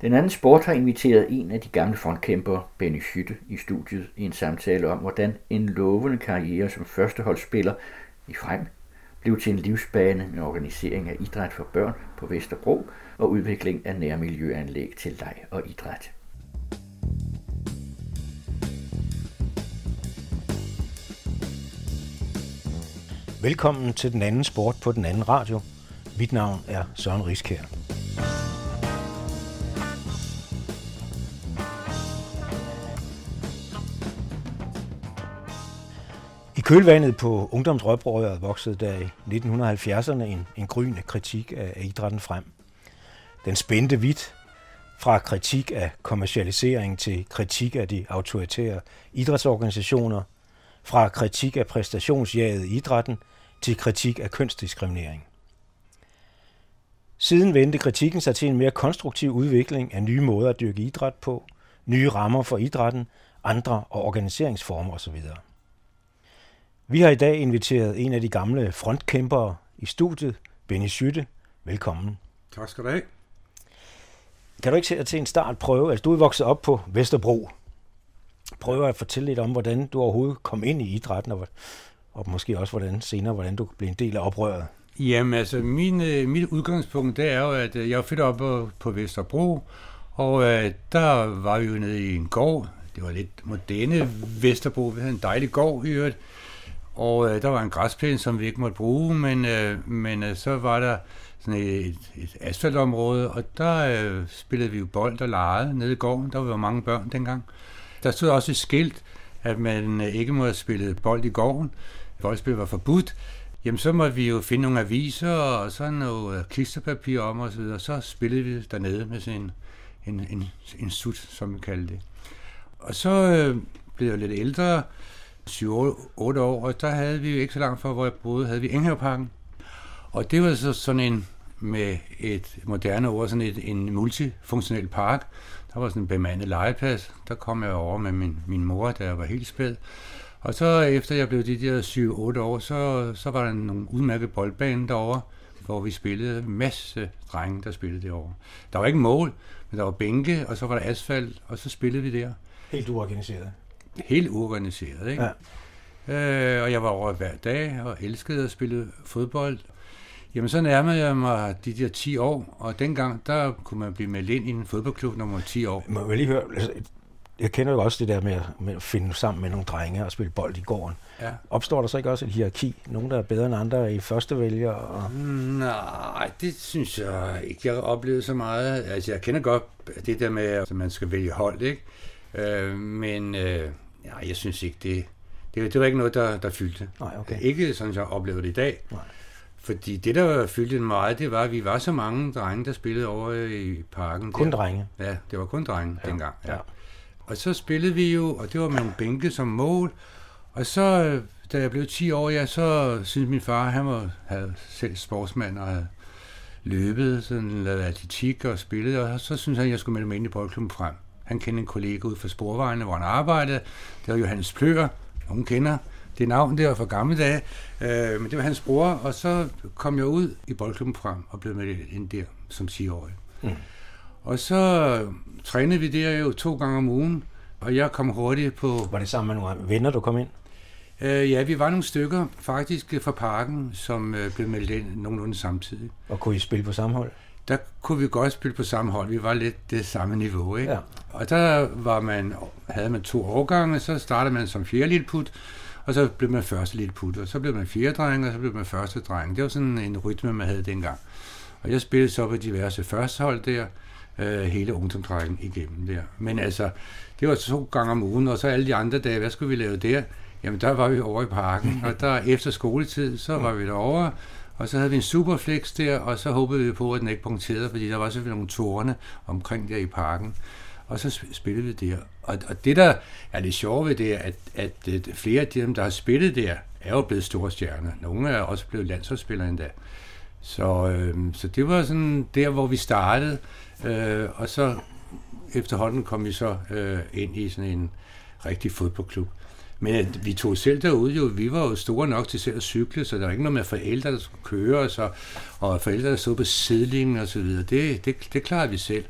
Den anden sport har inviteret en af de gamle frontkæmpere, Benny Hytte, i studiet i en samtale om, hvordan en lovende karriere som førsteholdsspiller i frem blev til en livsbane med organisering af idræt for børn på Vesterbro og udvikling af nærmiljøanlæg til leg og idræt. Velkommen til den anden sport på den anden radio. Mit navn er Søren Riskær. Kølvandet på ungdomsrøbrøret voksede der i 1970'erne en, en gryende kritik af, af idrætten frem. Den spændte vidt fra kritik af kommercialisering til kritik af de autoritære idrætsorganisationer, fra kritik af præstationsjaget i idrætten til kritik af kønsdiskriminering. Siden vendte kritikken sig til en mere konstruktiv udvikling af nye måder at dyrke idræt på, nye rammer for idrætten, andre og organiseringsformer osv. Vi har i dag inviteret en af de gamle frontkæmpere i studiet, Benny Sytte. Velkommen. Tak skal du have. Kan du ikke til en start prøve, altså du er vokset op på Vesterbro. Prøve at fortælle lidt om, hvordan du overhovedet kom ind i idrætten, og, og måske også hvordan senere, hvordan du blev en del af oprøret. Jamen altså, min, øh, mit udgangspunkt det er jo, at øh, jeg er født op på, på Vesterbro, og uh, der var vi jo nede i en gård. Det var lidt moderne Vesterbro. Vi havde en dejlig gård i øvrigt. Og øh, der var en græsplæne, som vi ikke måtte bruge, men, øh, men øh, så var der sådan et, et asfaltområde, og der øh, spillede vi jo bold og legede nede i gården. Der var mange børn dengang. Der stod også et skilt, at man øh, ikke måtte spille bold i gården. Boldspil var forbudt. Jamen, så måtte vi jo finde nogle aviser og sådan noget øh, klisterpapir om og så videre. Så spillede vi dernede med sådan en, en, en, en sut, som vi kaldte det. Og så øh, blev jeg lidt ældre, 7-8 år, og der havde vi jo ikke så langt fra, hvor jeg boede, havde vi Enghaveparken. Og det var så sådan en, med et moderne ord, sådan et, en multifunktionel park. Der var sådan en bemandet legeplads. Der kom jeg over med min, min mor, da jeg var helt spæd. Og så efter jeg blev de der 7-8 år, så, så var der nogle udmærket boldbane derovre, hvor vi spillede en masse drenge, der spillede derovre. Der var ikke mål, men der var bænke, og så var der asfalt, og så spillede vi der. Helt uorganiseret? Helt uorganiseret, ikke? Ja. Øh, og jeg var over hver dag og elskede at spille fodbold. Jamen, så nærmede jeg mig de der 10 år, og dengang, der kunne man blive meldt ind i en fodboldklub nummer 10 år. Må jeg lige høre, altså, jeg kender jo også det der med at, med at finde sammen med nogle drenge og spille bold i gården. Ja. Opstår der så ikke også et hierarki? Nogen, der er bedre end andre i første vælger? Og... Nej, det synes jeg ikke, jeg har oplevet så meget. Altså, jeg kender godt det der med, at man skal vælge hold, ikke? Øh, men øh, ja, jeg synes ikke, det, det, det var ikke noget, der, der fyldte. Nej, okay. Ikke sådan, jeg oplevede det i dag. Nej. Fordi det, der fyldte meget, det var, at vi var så mange drenge, der spillede over i parken. Kun der. drenge? Ja, det var kun drenge ja. dengang. Ja. ja. Og så spillede vi jo, og det var med en bænke som mål. Og så, da jeg blev 10 år, ja, så synes min far, han var, havde selv sportsmand og havde løbet, sådan lavet atletik og spillet, og så synes han, at jeg skulle melde mig ind i boldklubben frem. Han kendte en kollega ud fra Sporvejene, hvor han arbejdede. Det var Johannes Pløger. Nogen kender det navn der fra gamle dage. Øh, men det var hans bror, og så kom jeg ud i boldklubben frem og blev med ind der som 10-årig. Mm. Og så trænede vi der jo to gange om ugen, og jeg kom hurtigt på... Var det sammen med nogle venner, du kom ind? Øh, ja, vi var nogle stykker faktisk fra parken, som øh, blev meldt ind nogenlunde samtidig. Og kunne I spille på samme hold? Der kunne vi godt spille på samme hold. Vi var lidt det samme niveau, ikke? Ja. Og der var man, havde man to årgange, så startede man som fjerde lille put, og så blev man første lille put, og så blev man fjerde dreng, og så blev man første dreng. Det var sådan en rytme, man havde dengang. Og jeg spillede så på diverse første hold der, øh, hele ungdomsrækken igennem der. Men altså, det var to gange om ugen, og så alle de andre dage, hvad skulle vi lave der? Jamen, der var vi over i parken, og der efter skoletid, så var vi derovre, og så havde vi en superflex der, og så håbede vi på, at den ikke punkterede, fordi der var selvfølgelig nogle tårne omkring der i parken. Og så spillede vi der. Og, og det, der er det sjove ved det, er, at, at, at flere af dem, der har spillet der, er jo blevet store stjerner. Nogle er også blevet landsholdsspillere endda. Så, øh, så det var sådan der, hvor vi startede. Øh, og så efterhånden kom vi så øh, ind i sådan en rigtig fodboldklub. Men vi tog selv derude jo, vi var jo store nok til selv at cykle, så der var ikke noget med forældre, der skulle køre, og, så, og forældre, der stod på sidelinjen og så videre. Det, det, det klarede vi selv.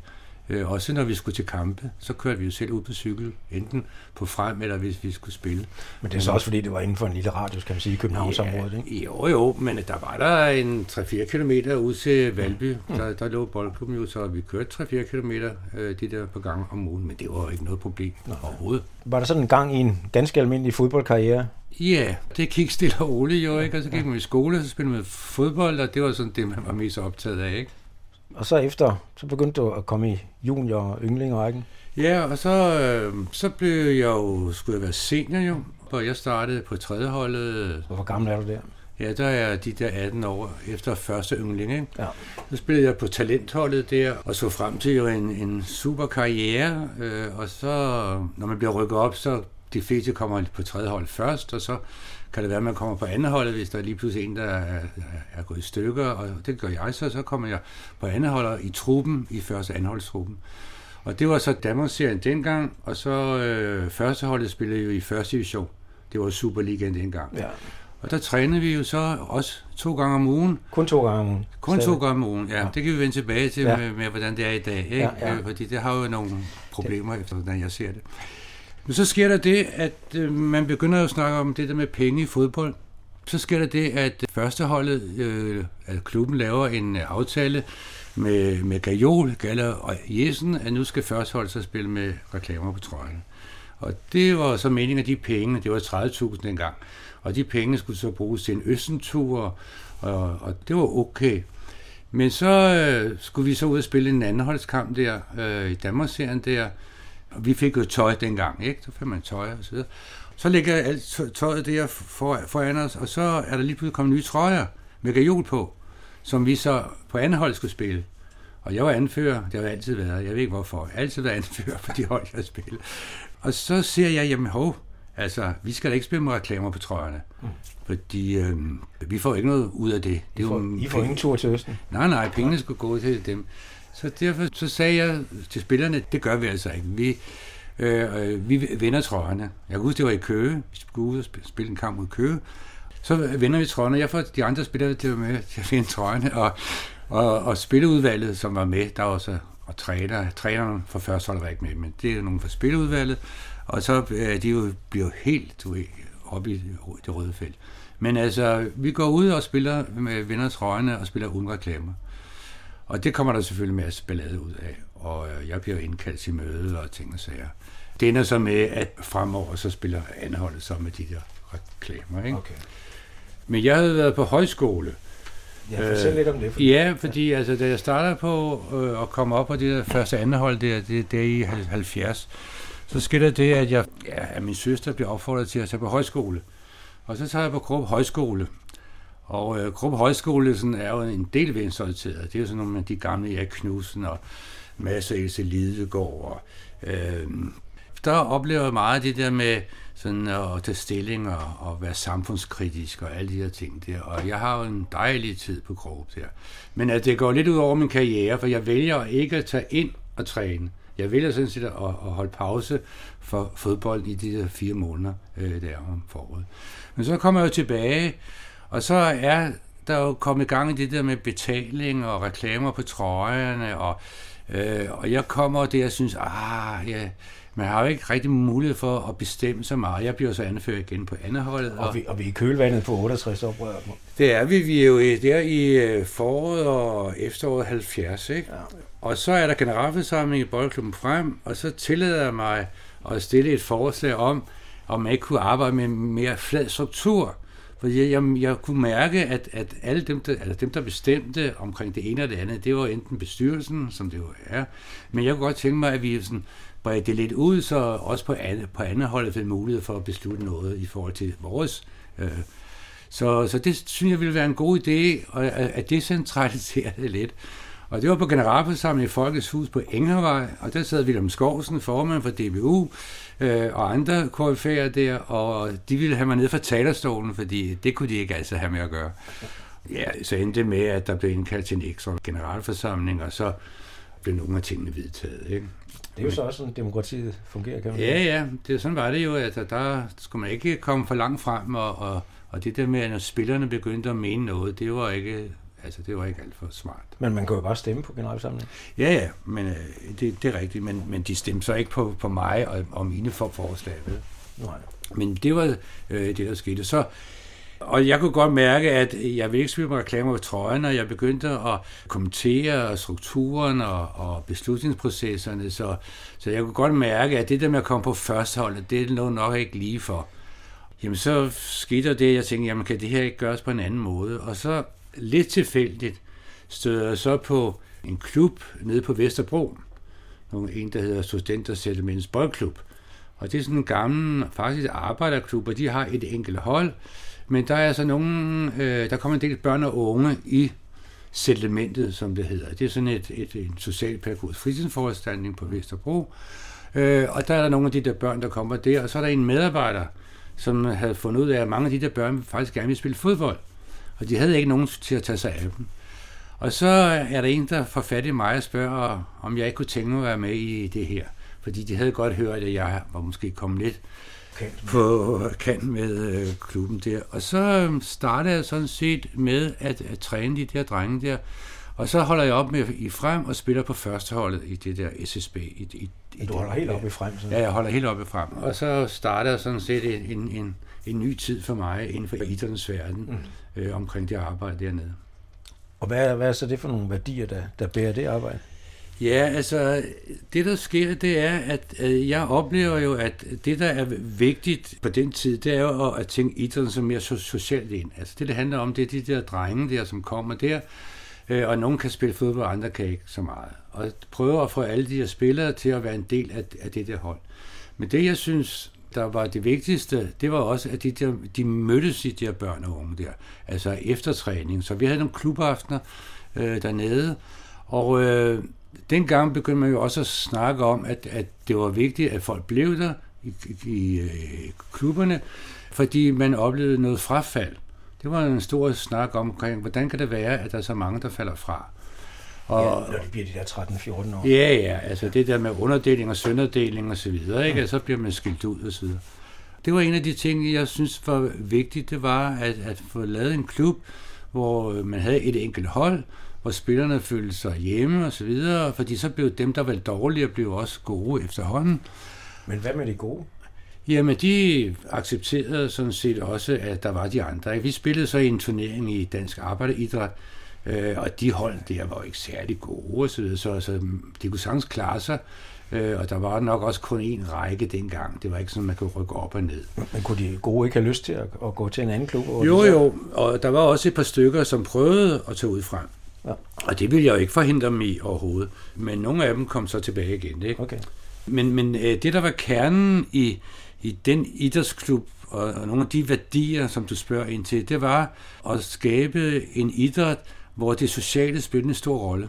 Øh, også når vi skulle til kampe, så kørte vi jo selv ud på cykel, enten på frem, eller hvis vi skulle spille. Men det er så også, fordi det var inden for en lille radius, kan man sige, i Københavnsområdet, ja, ikke? Jo, jo, men der var der en 3-4 km ud til Valby. Mm. Der, der lå boldklubben jo, så vi kørte 3-4 km øh, de der på gang om ugen, men det var ikke noget problem Nå. overhovedet. Var der sådan en gang i en ganske almindelig fodboldkarriere? Ja, det gik stille og roligt jo, ikke? Og så gik man i skole, og så spillede man fodbold, og det var sådan det, man var mest optaget af, ikke? Og så efter, så begyndte du at komme i junior- og yndlingerækken? Ja, og så, øh, så blev jeg jo, skulle jeg være senior jo, og jeg startede på tredje holdet. Hvor gammel er du der? Ja, der er de der 18 år efter første yndling. Ikke? Ja. Så spillede jeg på talentholdet der, og så frem til jo en, en super karriere. Øh, og så, når man bliver rykket op, så de fleste kommer på tredje hold først, og så kan det være, at man kommer på anden holdet, hvis der er lige pludselig en, der er, er gået i stykker, og det gør jeg så, så kommer jeg på anden holdet i truppen, i første anholdstruppen. Og det var så Danmarksserien dengang, og så øh, første holdet spillede jo i første division. Det var Superligaen dengang. Ja. Og der trænede vi jo så også to gange om ugen. Kun to gange om ugen? Kun Stadig. to gange om ugen, ja. ja. Det kan vi vende tilbage til ja. med, med, hvordan det er i dag. Ikke? Ja, ja. Øh, fordi det har jo nogle problemer, efter hvordan jeg ser det. Men så sker der det, at øh, man begynder at snakke om det der med penge i fodbold. Så sker der det, at øh, førsteholdet, øh, at klubben laver en øh, aftale med, med Gajol, Galler og Jessen, at nu skal førsteholdet så spille med reklamer på trøjen. Og det var så meningen, at de penge, det var 30.000 dengang, og de penge skulle så bruges til en østentur, og, og det var okay. Men så øh, skulle vi så ud og spille en andenholdskamp der, øh, i Danmarksserien der, og vi fik jo tøj dengang, ikke? Så fik man tøj og så videre. Så ligger alt tøjet der for, foran os, og så er der lige pludselig kommet nye trøjer med gajol på, som vi så på anden hold skulle spille. Og jeg var anfører, det har jeg altid været, jeg ved ikke hvorfor, jeg har altid været anfører for de hold, jeg spiller. Og så siger jeg, jamen hov, altså, vi skal da ikke spille med reklamer på trøjerne, mm. fordi øh, vi får ikke noget ud af det. det I, får, jo, I får ingen tur til Østen? Nej, nej, pengene skulle gå til dem. Så derfor så sagde jeg til spillerne, det gør vi altså ikke. Vi, øh, øh vi vinder trøjerne. Jeg kan huske, det var i Køge. Vi skulle ud og spille en kamp mod Køge. Så vinder vi trøjerne. Jeg får de andre spillere til at være med til at finde trøjerne. Og, og, og spilleudvalget, som var med, der var så og træner, træneren for første hold var ikke med, men det er nogen fra spilleudvalget, og så øh, de jo, bliver helt du, oppe i det røde felt. Men altså, vi går ud og spiller med vindertrøjerne og spiller uden reklamer. Og det kommer der selvfølgelig masse ballade ud af, og øh, jeg bliver indkaldt til møde og ting og sager. Det ender så med, at fremover så spiller anholdet så med de der reklamer. Ikke? Okay. Men jeg havde været på højskole. Ja, fortæl øh, lidt om det. Fordi... Ja, fordi altså, da jeg startede på øh, at komme op på det der første anhold, der, det, der i 70, så skete det, at, jeg, ja, at min søster blev opfordret til at tage på højskole. Og så tager jeg på Krupp Højskole. Og øh, Krupp Højskole sådan, er jo en del venstreorienteret. Det er jo sådan nogle af de gamle Erik Knudsen og Mads Else Lidegaard. Og, øh, der oplever jeg meget det der med sådan at tage stilling og, og være samfundskritisk og alle de her ting der. Og jeg har jo en dejlig tid på Krupp der. Men at det går lidt ud over min karriere, for jeg vælger ikke at tage ind og træne. Jeg vælger sådan set at, at holde pause for fodbold i de der fire måneder øh, der om foråret. Men så kommer jeg jo tilbage, og så er der jo kommet i gang i det der med betaling og reklamer på trøjerne, og, øh, og jeg kommer der og synes, ah, ja, man har jo ikke rigtig mulighed for at bestemme så meget. Jeg bliver så anført igen på andet holdet. Og, og, vi, og vi er i kølvandet på 68 oprør. Det er vi. Vi er jo der i øh, foråret og efteråret 70, ikke? Ja. Og så er der generalforsamling i Boldklubben frem, og så tillader jeg mig at stille et forslag om, om man ikke kunne arbejde med mere flad struktur. Fordi jeg, jeg, jeg kunne mærke, at, at alle dem der, altså dem, der bestemte omkring det ene og det andet, det var enten bestyrelsen, som det jo er, men jeg kunne godt tænke mig, at vi sådan bredte det lidt ud, så også på, andet, på andet holdet fik mulighed for at beslutte noget i forhold til vores. Øh, så, så det synes jeg ville være en god idé, at, at decentralisere det lidt. Og det var på generalforsamlingen i Folkets Hus på Engervej, og der sad William Skovsen, formand for DBU, øh, og andre KF'er der, og de ville have mig ned fra talerstolen, fordi det kunne de ikke altså have med at gøre. Ja, så endte det med, at der blev indkaldt til en ekstra generalforsamling, og så blev nogle af tingene vedtaget. Ikke? Det er jo så også sådan, demokratiet fungerer, kan man Ja, ja, det, sådan var det jo, at der skulle man ikke komme for langt frem, og, og, og det der med, at når spillerne begyndte at mene noget, det var ikke Altså, det var ikke alt for smart. Men man kan jo bare stemme på generalforsamlingen. Ja, ja, men øh, det, det er rigtigt, men, men de stemte så ikke på, på mig og, og mine for forslag. Vel? Nej. Men det var øh, det, der skete. Så, og jeg kunne godt mærke, at jeg ville ikke spille med reklamer på trøjen, og jeg begyndte at kommentere strukturen og, og beslutningsprocesserne, så, så jeg kunne godt mærke, at det der med at komme på førsteholdet, det lå nok ikke lige for. Jamen så skete der det, jeg tænkte, jamen kan det her ikke gøres på en anden måde? Og så lidt tilfældigt støder jeg så på en klub nede på Vesterbro, en, der hedder Studenter Settlements Boldklub. Og det er sådan en gammel, faktisk arbejderklub, og de har et enkelt hold, men der er altså nogen, øh, der kommer en del børn og unge i settlementet, som det hedder. Det er sådan et, et, en socialpædagogisk fritidsforanstaltning på Vesterbro. Øh, og der er der nogle af de der børn, der kommer der, og så er der en medarbejder, som havde fundet ud af, at mange af de der børn faktisk gerne vil spille fodbold. Og de havde ikke nogen til at tage sig af dem. Og så er der en, der får fat i mig og spørger, om jeg ikke kunne tænke mig at være med i det her. Fordi de havde godt hørt, at jeg var måske kommet lidt på kant med øh, klubben der. Og så øhm, startede jeg sådan set med at, at træne de der drenge der. Og så holder jeg op med i frem og spiller på førsteholdet i det der SSB. I, i, i du holder helt op i frem? Sådan. Ja, jeg holder helt op i frem. Og så starter sådan set en, en, en ny tid for mig inden for idrættens verden mm. Øh, omkring det arbejde dernede. Og hvad, hvad er så det for nogle værdier, der, der bærer det arbejde? Ja, altså det der sker, det er, at øh, jeg oplever jo, at det der er vigtigt på den tid, det er jo at tænke idrætten som mere socialt ind. Altså det, det handler om, det er de der drenge der, som kommer der, øh, og nogen kan spille fodbold, og andre kan ikke så meget. Og prøver at få alle de her spillere til at være en del af, af det der hold. Men det, jeg synes, der var det vigtigste, det var også, at de, der, de mødtes i de her børn og unge der, altså eftertræning. Så vi havde nogle klubaftener øh, dernede, og øh, dengang begyndte man jo også at snakke om, at, at det var vigtigt, at folk blev der i, i, i øh, klubberne, fordi man oplevede noget frafald. Det var en stor snak omkring, hvordan kan det være, at der er så mange, der falder fra. Og, ja, når de bliver de der 13-14 år. Ja, ja, altså det der med underdeling og sønderdeling og så videre, ikke? Mm. så bliver man skilt ud og så videre. Det var en af de ting, jeg synes var vigtigt, det var at, at få lavet en klub, hvor man havde et enkelt hold, hvor spillerne følte sig hjemme og så videre, fordi så blev dem, der var dårlige, blev også gode efterhånden. Men hvad med de gode? Jamen, de accepterede sådan set også, at der var de andre. Vi spillede så i en turnering i Dansk Arbejderidræt, øh, og de hold der var jo ikke særlig gode, så, så, så de kunne sagtens klare sig. Øh, og der var nok også kun én række dengang. Det var ikke sådan, man kunne rykke op og ned. Men kunne de gode ikke have lyst til at, at gå til en anden klub? Jo, jo. Og der var også et par stykker, som prøvede at tage ud frem. Ja. Og det ville jeg jo ikke forhindre dem i overhovedet. Men nogle af dem kom så tilbage igen. Ikke? Okay. Men, men øh, det, der var kernen i, i den idrætsklub, og, og nogle af de værdier, som du spørger ind til, det var at skabe en idræt, hvor det sociale spillede en stor rolle.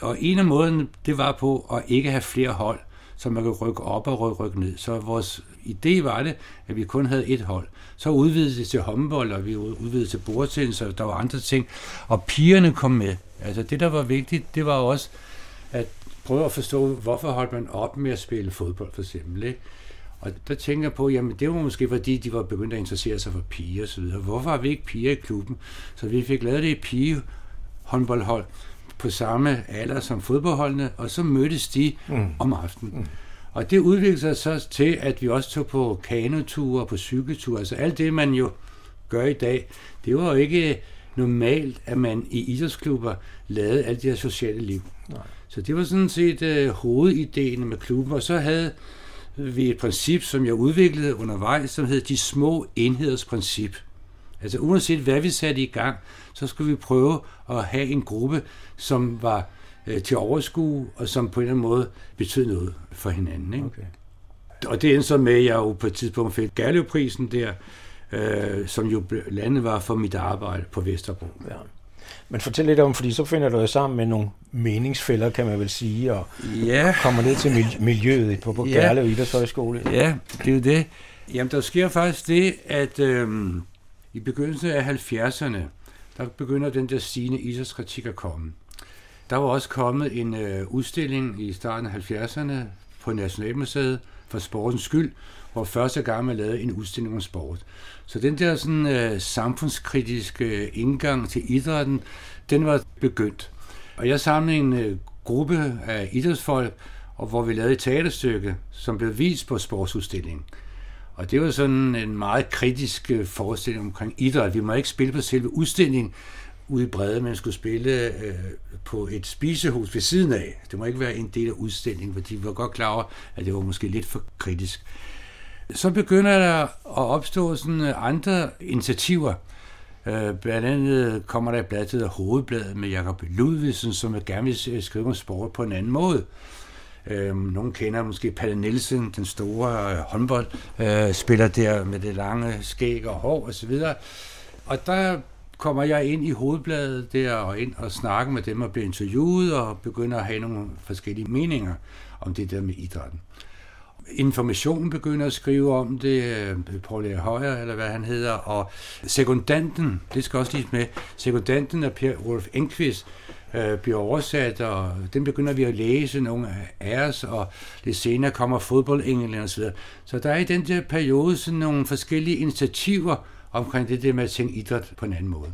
Og en af måden, det var på at ikke have flere hold, så man kan rykke op og rykke ned. Så vores idé var det, at vi kun havde et hold. Så udvidede det til håndbold, og vi udvidede til bordtennis, og der var andre ting. Og pigerne kom med. Altså det, der var vigtigt, det var også at prøve at forstå, hvorfor holdt man op med at spille fodbold, for eksempel. Ikke? Og der tænker jeg på, jamen det var måske fordi, de var begyndt at interessere sig for piger osv. Hvorfor har vi ikke piger i klubben? Så vi fik lavet det i pige håndboldhold på samme alder som fodboldholdene, og så mødtes de mm. om aftenen. Mm. Og det udviklede sig så til, at vi også tog på kanoture, på cykelture, altså alt det, man jo gør i dag, det var jo ikke normalt, at man i idrætsklubber lavede alt det her sociale liv. Nej. Så det var sådan set uh, hovedideen med klubben, og så havde vi et princip, som jeg udviklede undervejs, som hed de små enheders princip. Altså uanset hvad vi satte i gang, så skulle vi prøve at have en gruppe, som var øh, til overskue, og som på en eller anden måde betød noget for hinanden. Ikke? Okay. Og det endte så med, at jeg jo på et tidspunkt fik Gerlev-prisen der, øh, som jo landet var for mit arbejde på Vesterbro. Ja. Men fortæl lidt om, fordi så finder du jo sammen med nogle meningsfælder, kan man vel sige, og ja. kommer ned til miljøet på, på ja. Gerlev Idrætshøjskole. Ja, det er jo det. Jamen, der sker faktisk det, at øh, i begyndelsen af 70'erne, der begynder den der stigende idrætskritik at komme. Der var også kommet en øh, udstilling i starten af 70'erne på Nationalmuseet for sportens skyld, hvor første gang man lavede en udstilling om sport. Så den der sådan, øh, samfundskritiske øh, indgang til idrætten, den var begyndt. Og jeg samlede en øh, gruppe af idrætsfolk, og hvor vi lavede et teaterstykke, som blev vist på sportsudstillingen. Og det var sådan en meget kritisk øh, forestilling omkring idræt. Vi må ikke spille på selve udstillingen ude i Brede, men skulle spille øh, på et spisehus ved siden af. Det må ikke være en del af udstillingen, fordi vi var godt klar over, at det var måske lidt for kritisk. Så begynder der at opstå sådan øh, andre initiativer. Øh, blandt andet kommer der et blad, der Hovedbladet med Jakob Ludvigsen, som vil gerne vil øh, skrive om sport på en anden måde. Øh, nogle kender måske Palle Nielsen, den store øh, håndboldspiller øh, der med det lange skæg og hår osv. Og, og der kommer jeg ind i hovedbladet der og ind og snakker med dem og bliver interviewet og begynder at have nogle forskellige meninger om det der med idrætten. Informationen begynder at skrive om det, øh, Paul A. Højer, eller hvad han hedder, og sekundanten, det skal også lige med, sekundanten af Per Wolf Enqvist, øh, bliver oversat, og den begynder vi at læse, nogle af os, og lidt senere kommer fodboldenglen og så. Så der er i den der periode sådan nogle forskellige initiativer omkring det der med at tænke idræt på en anden måde.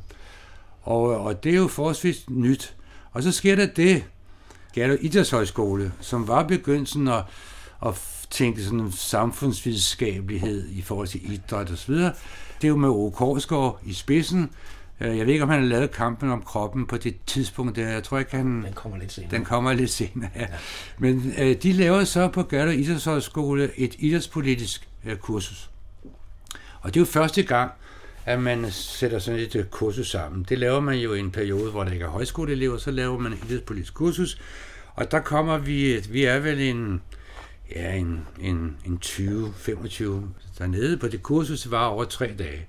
Og, og det er jo forholdsvis nyt. Og så sker der det, Gerdo Idrætshøjskole, som var begyndelsen at, at tænke sådan en samfundsvidenskabelighed i forhold til idræt osv. Det er jo med Ove Korsgaard i spidsen, Øh, jeg ved ikke, om han har lavet kampen om kroppen på det tidspunkt der. Jeg tror ikke, han... Den kommer lidt senere. Den kommer lidt senere, ja. ja. Men øh, de laver så på Gørter Idrætshøjskole et idrætspolitisk øh, kursus. Og det er jo første gang, at man sætter sådan et øh, kursus sammen. Det laver man jo i en periode, hvor der ikke er højskoleelever, så laver man et idrætspolitisk kursus. Og der kommer vi, vi er vel en, ja, en, en, en 20-25 dernede på det kursus, det var over tre dage.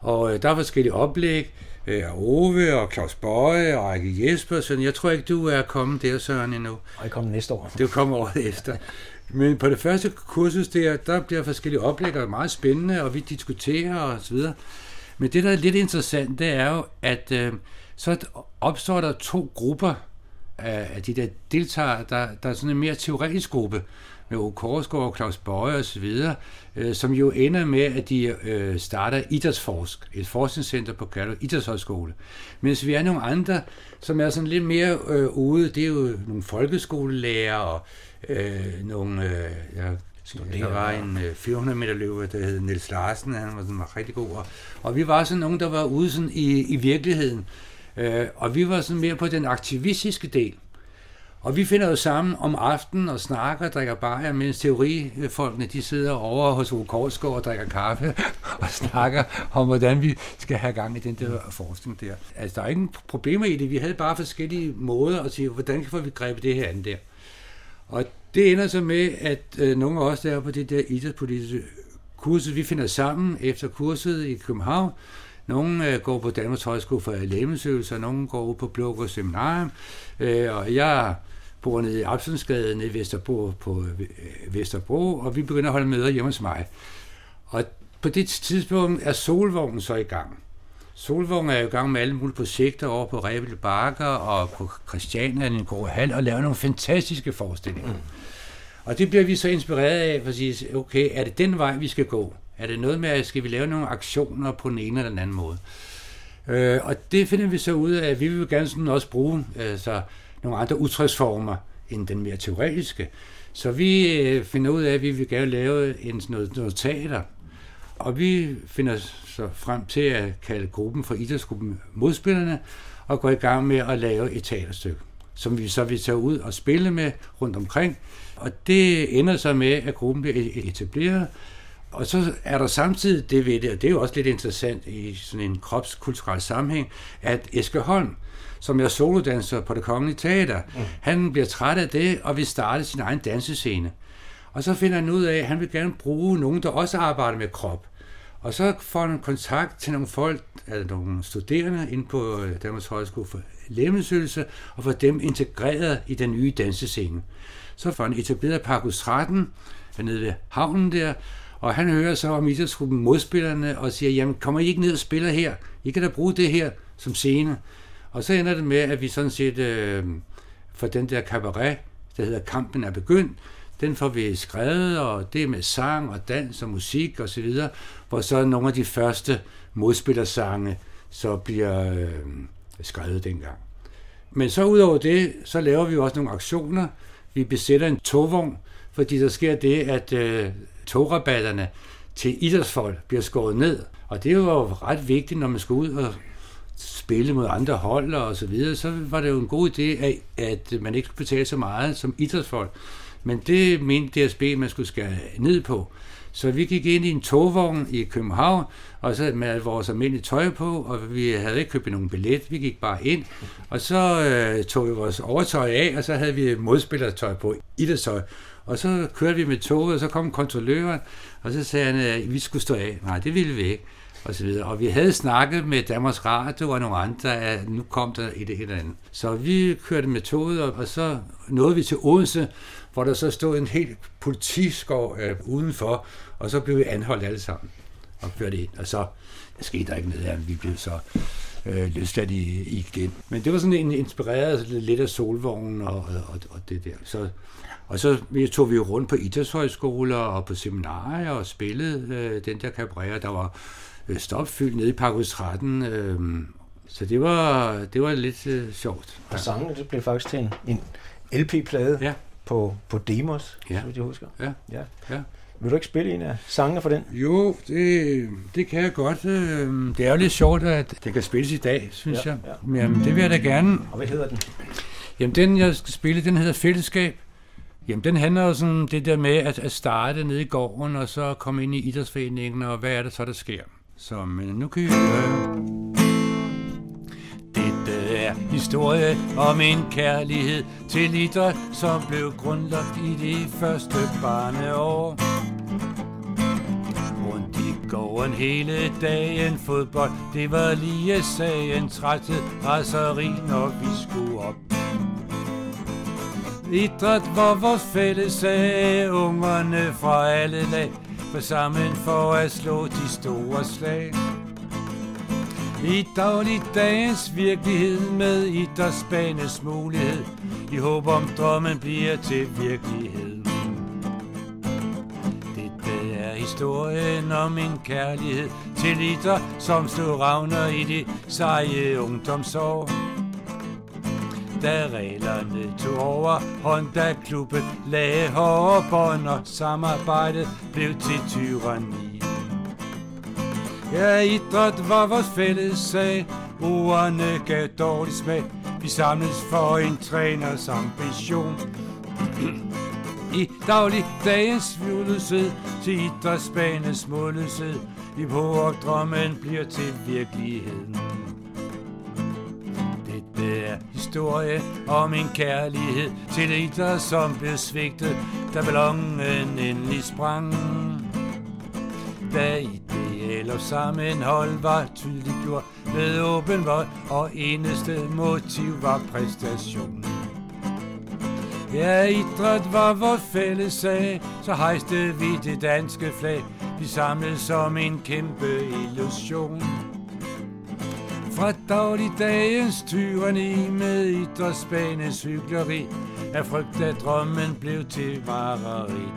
Og øh, der er forskellige oplæg øh, af Ove og Claus Bøje og Ejke Jespersen. Jeg tror ikke, du er kommet der, Søren, endnu. Og jeg kommer næste år. Det kommer året efter. Men på det første kursus der, der bliver forskellige oplæg, og meget spændende, og vi diskuterer og så videre. Men det, der er lidt interessant, det er jo, at øh, så opstår der to grupper af, af de der deltagere. Der, der er sådan en mere teoretisk gruppe, med Ove Korsgaard og Claus Bøje osv., øh, som jo ender med, at de øh, starter Idrætsforsk, et forskningscenter på Kalder Idrætshøjskole. Mens vi er nogle andre, som er sådan lidt mere øh, ude, det er jo nogle folkeskolelærer og øh, nogle... Øh, ja, der var en øh, 400 meter løber, der hed Niels Larsen, han var, sådan, var rigtig god. Og, og vi var sådan nogle, der var ude sådan i, i virkeligheden. Øh, og vi var sådan mere på den aktivistiske del. Og vi finder jo sammen om aftenen og snakker og drikker bajer, mens teorifolkene de sidder over hos Ove og drikker kaffe og snakker om, hvordan vi skal have gang i den der forskning der. Altså, der er ingen problemer i det. Vi havde bare forskellige måder at sige, hvordan kan vi grebe det her an der. Og det ender så med, at øh, nogle af os, der på det der idrætspolitiske kursus, vi finder sammen efter kurset i København, nogle øh, går på Danmarks Højskole for Lægemesøgelser, nogle går på Blågård Seminarium, øh, og jeg bor nede i Absensgade, nede i Vesterbro, på øh, Vesterbro, og vi begynder at holde møder hjemme hos mig. Og på det tidspunkt er Solvognen så i gang. Solvognen er i gang med alle mulige projekter over på Rebel Bakker og på Christiania i en god hal, og laver nogle fantastiske forestillinger. Mm. Og det bliver vi så inspireret af, for at sige, okay, er det den vej, vi skal gå? Er det noget med, at skal vi lave nogle aktioner på den ene eller den anden måde? Øh, og det finder vi så ud af, at vi vil gerne sådan også bruge altså, nogle andre udtryksformer end den mere teoretiske. Så vi øh, finder ud af, at vi vil gerne lave en, noget, noget teater. Og vi finder så frem til at kalde gruppen for idrætsgruppen Modspillerne, og går i gang med at lave et teaterstykke, som vi så vil tage ud og spille med rundt omkring. Og det ender så med, at gruppen bliver e- etableret, og så er der samtidig det ved det, og det er jo også lidt interessant i sådan en kropskulturel sammenhæng, at Eske Holm, som er solodanser på det kongelige teater, mm. han bliver træt af det og vil starte sin egen dansescene. Og så finder han ud af, at han vil gerne bruge nogen, der også arbejder med krop. Og så får han kontakt til nogle folk, altså nogle studerende inde på Danmarks Højskole for Lægemiddelsyelse, og får dem integreret i den nye dansescene. Så får han etableret Parkus 13, nede ved havnen der, og han hører så om idrætsgruppen modspillerne og siger, jamen kommer I ikke ned og spiller her? I kan da bruge det her som scene. Og så ender det med, at vi sådan set øh, for den der cabaret, der hedder Kampen er begyndt, den får vi skrevet, og det er med sang og dans og musik og så videre, hvor så nogle af de første modspillersange så bliver øh, skrevet dengang. Men så udover det, så laver vi også nogle aktioner. Vi besætter en togvogn, fordi der sker det, at øh, tograbatterne til idrætsfolk bliver skåret ned. Og det var jo ret vigtigt, når man skulle ud og spille mod andre hold og så videre, så var det jo en god idé, at, at man ikke skulle betale så meget som idrætsfolk. Men det mente DSB, man skulle skære ned på. Så vi gik ind i en togvogn i København, og så med vores almindelige tøj på, og vi havde ikke købt nogen billet, vi gik bare ind, og så øh, tog vi vores overtøj af, og så havde vi modspillertøj på, idrætstøj. Og så kørte vi med toget, og så kom kontrolløren, og så sagde han, at vi skulle stå af. Nej, det ville vi ikke og så videre. Og vi havde snakket med Danmarks Radio og nogle andre, at nu kom der et eller andet. Så vi kørte med toget og så nåede vi til Odense, hvor der så stod en helt politiskov øh, udenfor, og så blev vi anholdt alle sammen og kørte ind. Og så der skete der ikke noget her, vi blev så øh, løsladt i, igen. Men det var sådan en inspireret lidt af solvognen og, og, og det der. Så, og så tog vi jo rundt på idrætshøjskoler og på seminarier og spillede øh, den der cabaret. Der var øh, stopfyldt nede i Parkus 13. Øh, så det var, det var lidt øh, sjovt. Og sangene, det blev faktisk til en, en LP-plade ja. på, på Demos, ja. så jeg husker. Ja. ja. ja. Vil du ikke spille en af sangene for den? Jo, det, det kan jeg godt. Øhm, det er jo lidt sjovt, at det kan spilles i dag, synes ja, jeg. Ja. Jamen, det vil jeg da gerne. Og hvad hedder den? Jamen, den jeg skal spille, den hedder Fællesskab. Jamen, den handler jo sådan det der med at, at starte nede i gården, og så komme ind i idrætsforeningen, og hvad er det så, der sker. Så men øh, nu kan I høre. Dette er historie om en kærlighed til idræt, som blev grundlagt i de første barneår. Rundt i gården hele dagen fodbold, det var lige sagen, træthed, raseri, når vi skulle op. Idræt var vores fælles sag, ungerne fra alle lag, var sammen for at slå de store slag. I dagligdagens virkelighed med idrætsbanes mulighed, i håb om drømmen bliver til virkelighed. Dette er historien om en kærlighed til idræt, som slog ravner i de seje ungdomsår da reglerne tog over Honda-klubben lagde hårde bånd og samarbejdet blev til tyranni. Ja, idræt var vores fælles sag, ordene gav dårlig smag. Vi samles for en træners ambition. I daglig dagens vildløshed til idrætsbanens målløshed. I på drømmen bliver til virkeligheden. Det er historie om en kærlighed til idræt, som blev svigtet, da ballonen endelig sprang. Da ideal og sammenhold var tydeligt gjort med åben vold, og eneste motiv var præstation. Ja, idræt var vores fælles sag, så hejste vi det danske flag. Vi samlede som en kæmpe illusion. Fra dagligdagens tyranni med idrætsbanes hyggeleri, er frygt, at drømmen blev til vareri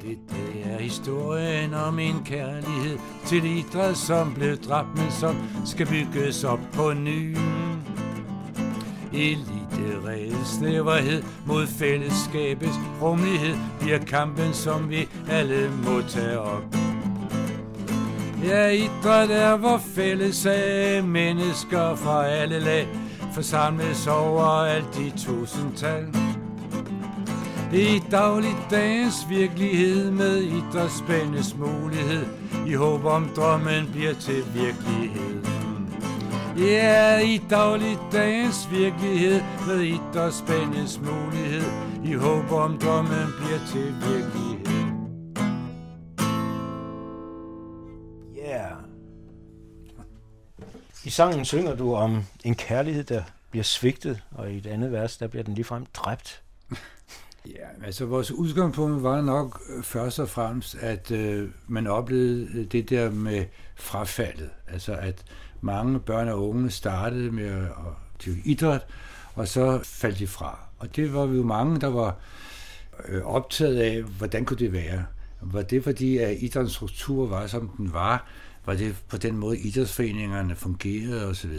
Det er historien om en kærlighed til idræt, som blev dræbt, men som skal bygges op på ny. Elite snæverhed mod fællesskabets rummelighed bliver kampen, som vi alle må tage op. Ja, idræt er vor fælles sag, mennesker fra alle lag, forsamles over alt i tusindtal. I dagligdagens virkelighed med idrætsspændes mulighed, i håb om drømmen bliver til virkelighed. Ja, i dagligdagens virkelighed med idrætsspændes mulighed, i håb om drømmen bliver til virkelighed. I sangen synger du om en kærlighed, der bliver svigtet, og i et andet vers, der bliver den ligefrem dræbt. Ja, altså vores udgangspunkt var nok øh, først og fremmest, at øh, man oplevede øh, det der med frafaldet. Altså at mange børn og unge startede med at dyrke idræt, og så faldt de fra. Og det var vi jo mange, der var øh, optaget af, hvordan kunne det være? Var det fordi, at idrættens struktur var, som den var? Var det på den måde, idrætsforeningerne fungerede osv.?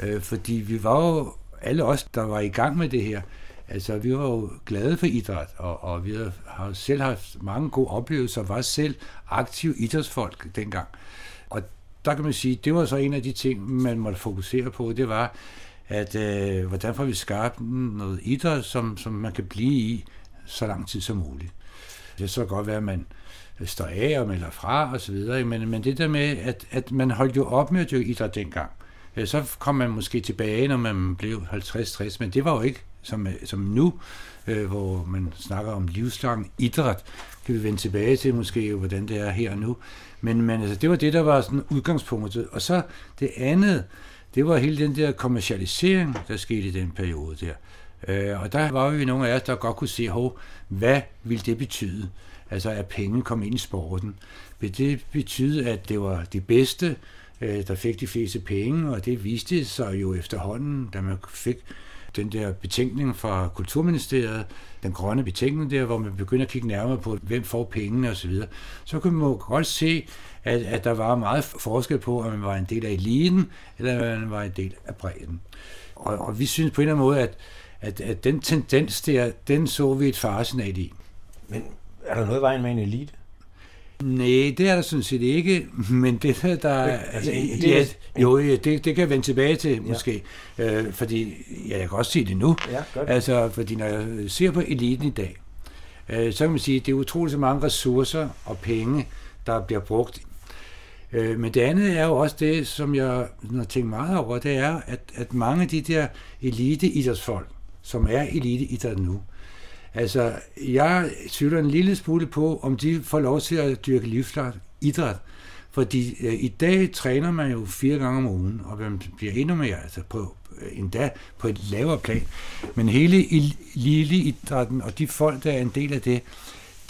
Øh, fordi vi var jo, alle os, der var i gang med det her, altså vi var jo glade for idræt, og, og vi har selv haft mange gode oplevelser, var selv aktive idrætsfolk dengang. Og der kan man sige, det var så en af de ting, man måtte fokusere på, det var, at øh, hvordan får vi skabt noget idræt, som, som man kan blive i så lang tid som muligt. Det så godt være, at man står af og melder fra og så videre, men, men det der med, at, at man holdt jo op med at dyrke idræt dengang. Øh, så kom man måske tilbage, når man blev 50-60, men det var jo ikke som, øh, som nu, øh, hvor man snakker om livslang idræt. Kan vi vende tilbage til måske, hvordan det er her og nu. Men, men altså, det var det, der var sådan udgangspunktet. Og så det andet, det var hele den der kommercialisering, der skete i den periode der. Øh, og der var jo nogle af os, der godt kunne se, hov, hvad ville det betyde? Altså at penge kom ind i sporten. Det betyder, at det var de bedste, øh, der fik de fleste penge, og det viste sig jo efterhånden, da man fik den der betænkning fra Kulturministeriet, den grønne betænkning der, hvor man begynder at kigge nærmere på, hvem får pengene osv., så, så kunne man godt se, at, at der var meget forskel på, om man var en del af eliten, eller om man var en del af bredden. Og, og vi synes på en eller anden måde, at, at, at den tendens der, den så vi et faresignal i. Men er der noget vejen med en elite? Nej, det er der sådan set ikke, men det der, der altså, det, ja, jo, det, det kan jeg vende tilbage til ja. måske, øh, fordi ja, jeg kan også sige det nu, ja, altså, fordi når jeg ser på eliten i dag, øh, så kan man sige, at det er utroligt så mange ressourcer og penge, der bliver brugt. Øh, men det andet er jo også det, som jeg har tænkt meget over, det er, at, at mange af de der elite-idrætsfolk, som er elite-idræt nu, Altså, jeg tvivler en lille smule på, om de får lov til at dyrke livslang idræt. Fordi øh, i dag træner man jo fire gange om ugen, og man bliver endnu mere, altså på, øh, endda på et lavere plan. Men hele lille idrætten og de folk, der er en del af det,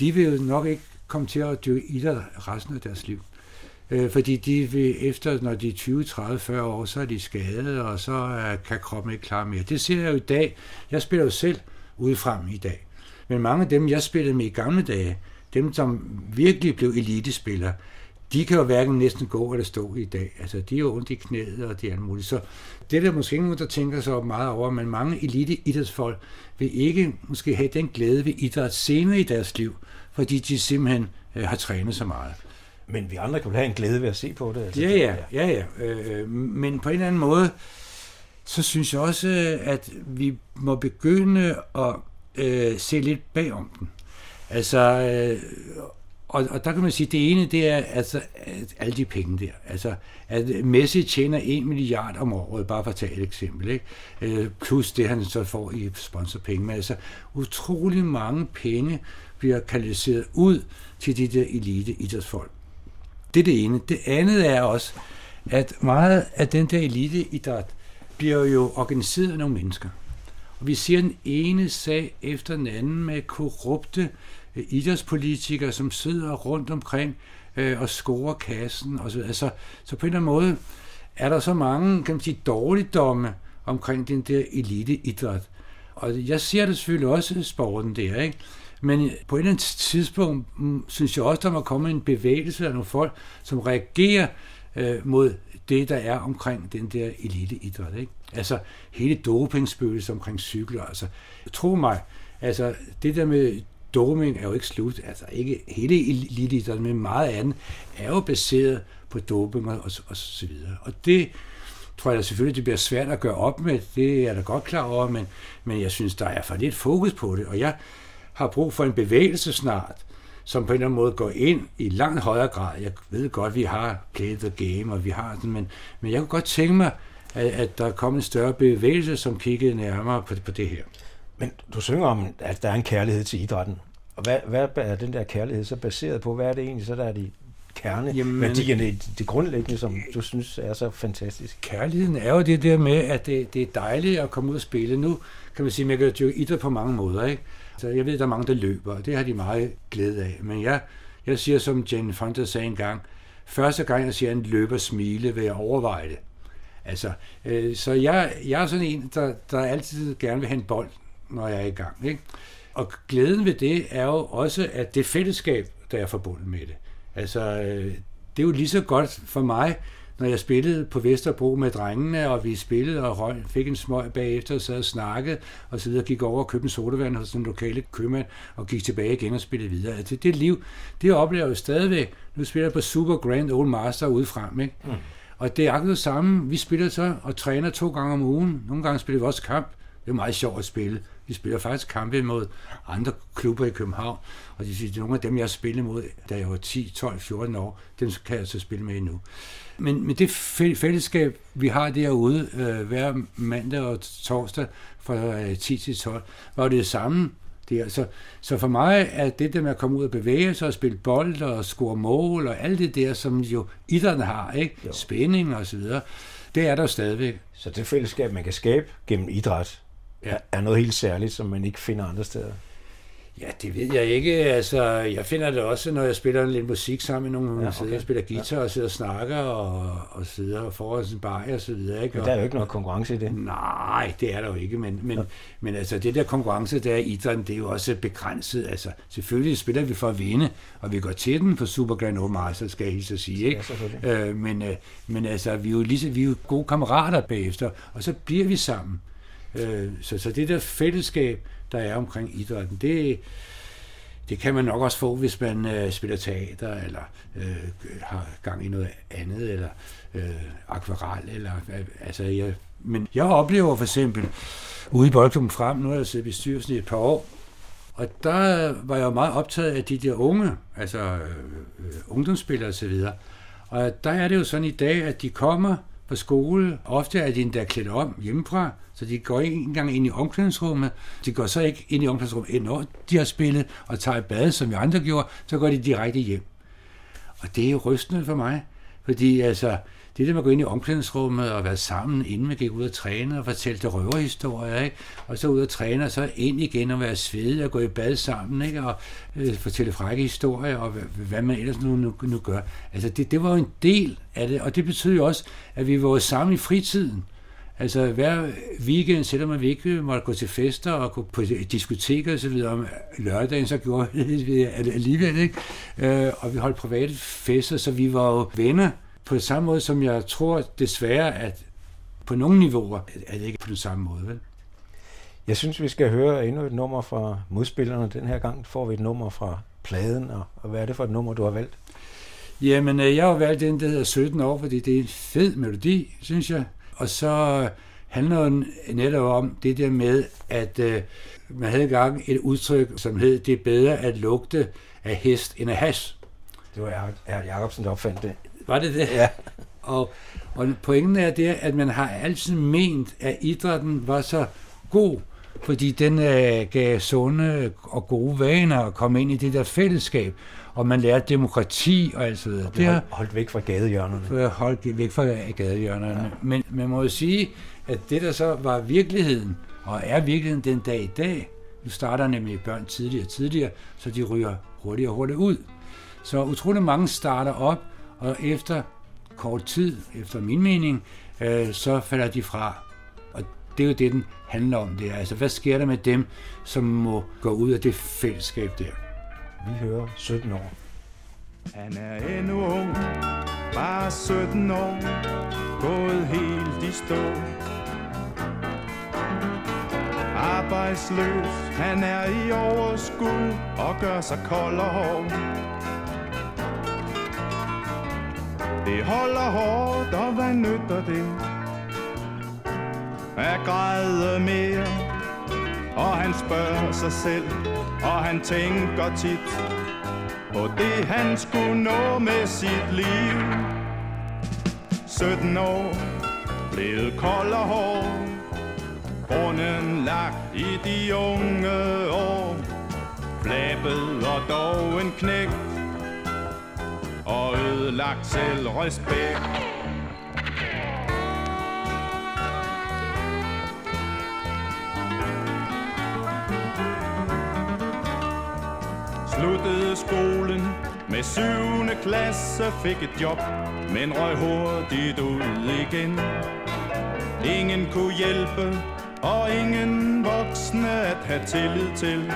de vil jo nok ikke komme til at dyrke idræt resten af deres liv. Øh, fordi de vil efter, når de er 20, 30, 40 år, så er de skadet, og så øh, kan kroppen ikke klare mere. Det ser jeg jo i dag. Jeg spiller jo selv udefra i dag. Men mange af dem, jeg spillede med i gamle dage, dem som virkelig blev elitespillere, de kan jo hverken næsten gå eller stå i dag. Altså, de er jo ondt i knæet og det er muligt. Så det er der måske ingen, der tænker sig meget over, men mange elite idrætsfolk vil ikke måske have den glæde ved idræt senere i deres liv, fordi de simpelthen øh, har trænet så meget. Men vi andre kan have en glæde ved at se på det. Altså. Ja, ja, ja, ja. Øh, men på en eller anden måde, så synes jeg også, at vi må begynde at øh, se lidt bagom den. Altså, øh, og, og der kan man sige, at det ene, det er altså at alle de penge der. Altså, at Messi tjener 1 milliard om året, bare for at tage et eksempel, ikke? Øh, plus det, han så får i sponsorpenge. Men altså, utrolig mange penge bliver kanaliseret ud til de der elite idrætsfolk. Det er det ene. Det andet er også, at meget af den der eliteidræt bliver jo organiseret af nogle mennesker. Og vi ser den ene sag efter den anden med korrupte øh, idrætspolitikere, som sidder rundt omkring øh, og scorer kassen. Og så, altså, så på en eller anden måde er der så mange kan man sige, dårligdomme omkring den der eliteidræt. Og jeg ser det selvfølgelig også sporten der, ikke? Men på et eller andet tidspunkt mm, synes jeg også, der må komme en bevægelse af nogle folk, som reagerer øh, mod det, der er omkring den der eliteidræt. Ikke? Altså hele dopingspøgelsen omkring cykler. Altså, tro mig, altså det der med doping er jo ikke slut. Altså ikke hele eliteidræt, men meget andet er jo baseret på doping og, og, og så videre. Og det tror jeg da selvfølgelig, det bliver svært at gøre op med. Det er jeg da godt klar over, men, men jeg synes, der er for lidt fokus på det. Og jeg har brug for en bevægelse snart, som på en eller anden måde går ind i langt højere grad. Jeg ved godt, vi har played the game, og vi har den, men, men jeg kunne godt tænke mig, at, at der kom en større bevægelse, som kiggede nærmere på, på det her. Men du synger om, at der er en kærlighed til idrætten. Og hvad, hvad er den der kærlighed så baseret på? Hvad er det egentlig, så der er de kerneværdierne, det, det grundlæggende, som du synes er så fantastisk? Kærligheden er jo det der med, at det, det er dejligt at komme ud og spille. Nu kan man sige, at man kan dyrke idræt på mange måder. Ikke? Så jeg ved, der er mange, der løber, og det har de meget glæde af. Men jeg, jeg siger, som Jane Fonda sagde engang, første gang jeg siger en løber smile, vil jeg overveje det. Altså, øh, så jeg, jeg er sådan en, der, der altid gerne vil have en bold, når jeg er i gang. Ikke? Og glæden ved det er jo også, at det fællesskab, der er forbundet med det. Altså, øh, det er jo lige så godt for mig, når jeg spillede på Vesterbro med drengene, og vi spillede og røg, fik en smøg bagefter, og sad og snakkede, og så videre, gik over og købte en sodavand hos den lokale købmand, og gik tilbage igen og spillede videre. Altså, det liv, det oplever jeg stadigvæk. Nu spiller jeg på Super Grand Old Master ude frem, ikke? Mm. Og det er akkurat det samme. Vi spiller så og træner to gange om ugen. Nogle gange spiller vi også kamp. Det er meget sjovt at spille. Vi spiller faktisk kampe mod andre klubber i København, og det er nogle af dem, jeg har spillet mod, da jeg var 10, 12, 14 år. Dem kan jeg så spille med endnu. Men, men det fællesskab, vi har derude øh, hver mandag og torsdag fra øh, 10 til 12, var det, det samme. Det er, så, så for mig er det der med at komme ud og bevæge sig og spille bold og score mål og alt det der, som jo idrætten har, ikke? Jo. spænding og så videre, det er der stadigvæk. Så det fællesskab, man kan skabe gennem idræt, ja. er noget helt særligt, som man ikke finder andre steder. Ja, det ved jeg ikke. Altså, jeg finder det også, når jeg spiller lidt musik sammen med nogle, ja, okay. sidder og spiller guitar og sidder og snakker og, og sidder og får en bar og så videre. Ikke? Men der er jo ikke noget konkurrence i det. Nej, det er der jo ikke, men, men, ja. men altså, det der konkurrence, der er i idrætten, det er jo også begrænset. Altså, selvfølgelig spiller vi for at vinde, og vi går til den for Super Grand Old Master, skal jeg hilse at sige. Ikke? Ja, øh, men, øh, men altså, vi er, jo lige, vi er jo gode kammerater bagefter, og så bliver vi sammen. Øh, så, så det der fællesskab, der er omkring idrætten, det, det kan man nok også få, hvis man øh, spiller teater, eller øh, har gang i noget andet, eller øh, akvarel, eller øh, altså, jeg, men jeg oplever for eksempel, ude i Boldklubben Frem, nu har jeg siddet i bestyrelsen i et par år, og der var jeg meget optaget af de der unge, altså øh, øh ungdomsspillere osv., og der er det jo sådan i dag, at de kommer på skole. Ofte er de endda klædt om hjemmefra, så de går ikke engang ind i omklædningsrummet. De går så ikke ind i omklædningsrummet, når de har spillet og tager et bad, som vi andre gjorde, så går de direkte hjem. Og det er rystende for mig, fordi altså, det der med at gå ind i omklædningsrummet og være sammen, inden man gik ud og træne og fortalte røverhistorier, ikke? og så ud og træne, og så ind igen og være svedig og gå i bad sammen, ikke? og øh, fortælle frække historier, og hvad, hvad man ellers nu, nu, nu gør. Altså det, det var jo en del af det, og det betød jo også, at vi var sammen i fritiden. Altså hver weekend, selvom vi ikke måtte gå til fester og gå på diskoteker og så videre om lørdagen, så gjorde vi det alligevel, ikke? Øh, og vi holdt private fester, så vi var jo venner på samme måde, som jeg tror desværre, at på nogle niveauer er det ikke på den samme måde. Vel? Jeg synes, vi skal høre endnu et nummer fra modspillerne. Den her gang får vi et nummer fra pladen, og, og hvad er det for et nummer, du har valgt? Jamen, øh, jeg har valgt den, der hedder 17 år, fordi det er en fed melodi, synes jeg. Og så handler den netop om det der med, at øh, man havde engang et udtryk, som hed, det er bedre at lugte af hest end af has. Det var Erhard Jacobsen, der opfandt det. Var det det? Ja. Og, og pointen er det, at man har altid ment, at idrætten var så god, fordi den øh, gav sunde og gode vaner at komme ind i det der fællesskab, og man lærte demokrati og alt sådan noget. Det har holdt væk fra gadehjørnerne. Holdt væk fra gadehjørnerne. Ja. Men man må jo sige, at det der så var virkeligheden, og er virkeligheden den dag i dag, nu starter nemlig børn tidligere og tidligere, så de ryger hurtigere og hurtigere ud. Så utrolig mange starter op, og efter kort tid, efter min mening, øh, så falder de fra. Og det er jo det, den handler om. Det er. Altså, hvad sker der med dem, som må gå ud af det fællesskab der? Vi hører 17 år. Han er endnu ung, bare 17 år, gået helt i stå. Arbejdsløs, han er i overskud og gør sig kold og hård. Det holder hårdt, og hvad nytter det? At græde mere? Og han spørger sig selv Og han tænker tit På det han skulle nå med sit liv. 17 år Blevet kold og hård Grunden lagt i de unge år. Flabet og dog en knægt og ødelagt selv respekt. Sluttede skolen med syvende klasse, fik et job, men røg hurtigt ud igen. ingen kunne hjælpe, og ingen voksne at have tillid til.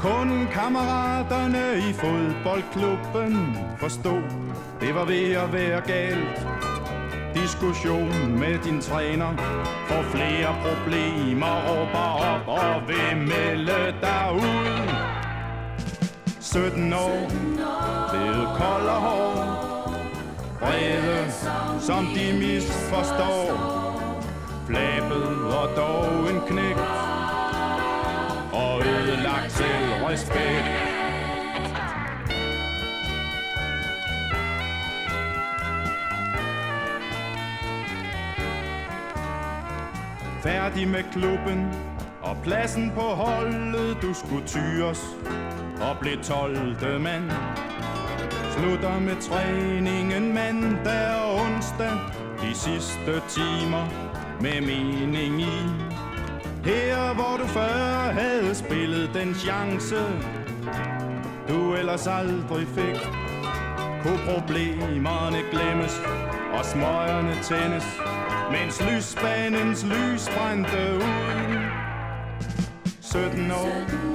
Kun kammeraterne i fodboldklubben forstod, det var ved at være galt. Diskussion med din træner for flere problemer, råber op og vil melde dig ud. 17 år, blevet kold og hård, brede som de misforstår. Flabet og dog en knægt, og ødelagt selv respekt. Færdig med klubben og pladsen på holdet, du skulle tyres og blev 12. mand. Slutter med træningen mandag og onsdag, de sidste timer med mening i. Her hvor du før havde spillet den chance, du ellers aldrig fik, kunne problemerne glemmes og smøgerne tændes, mens lysbanens lys brændte ud. 17 år,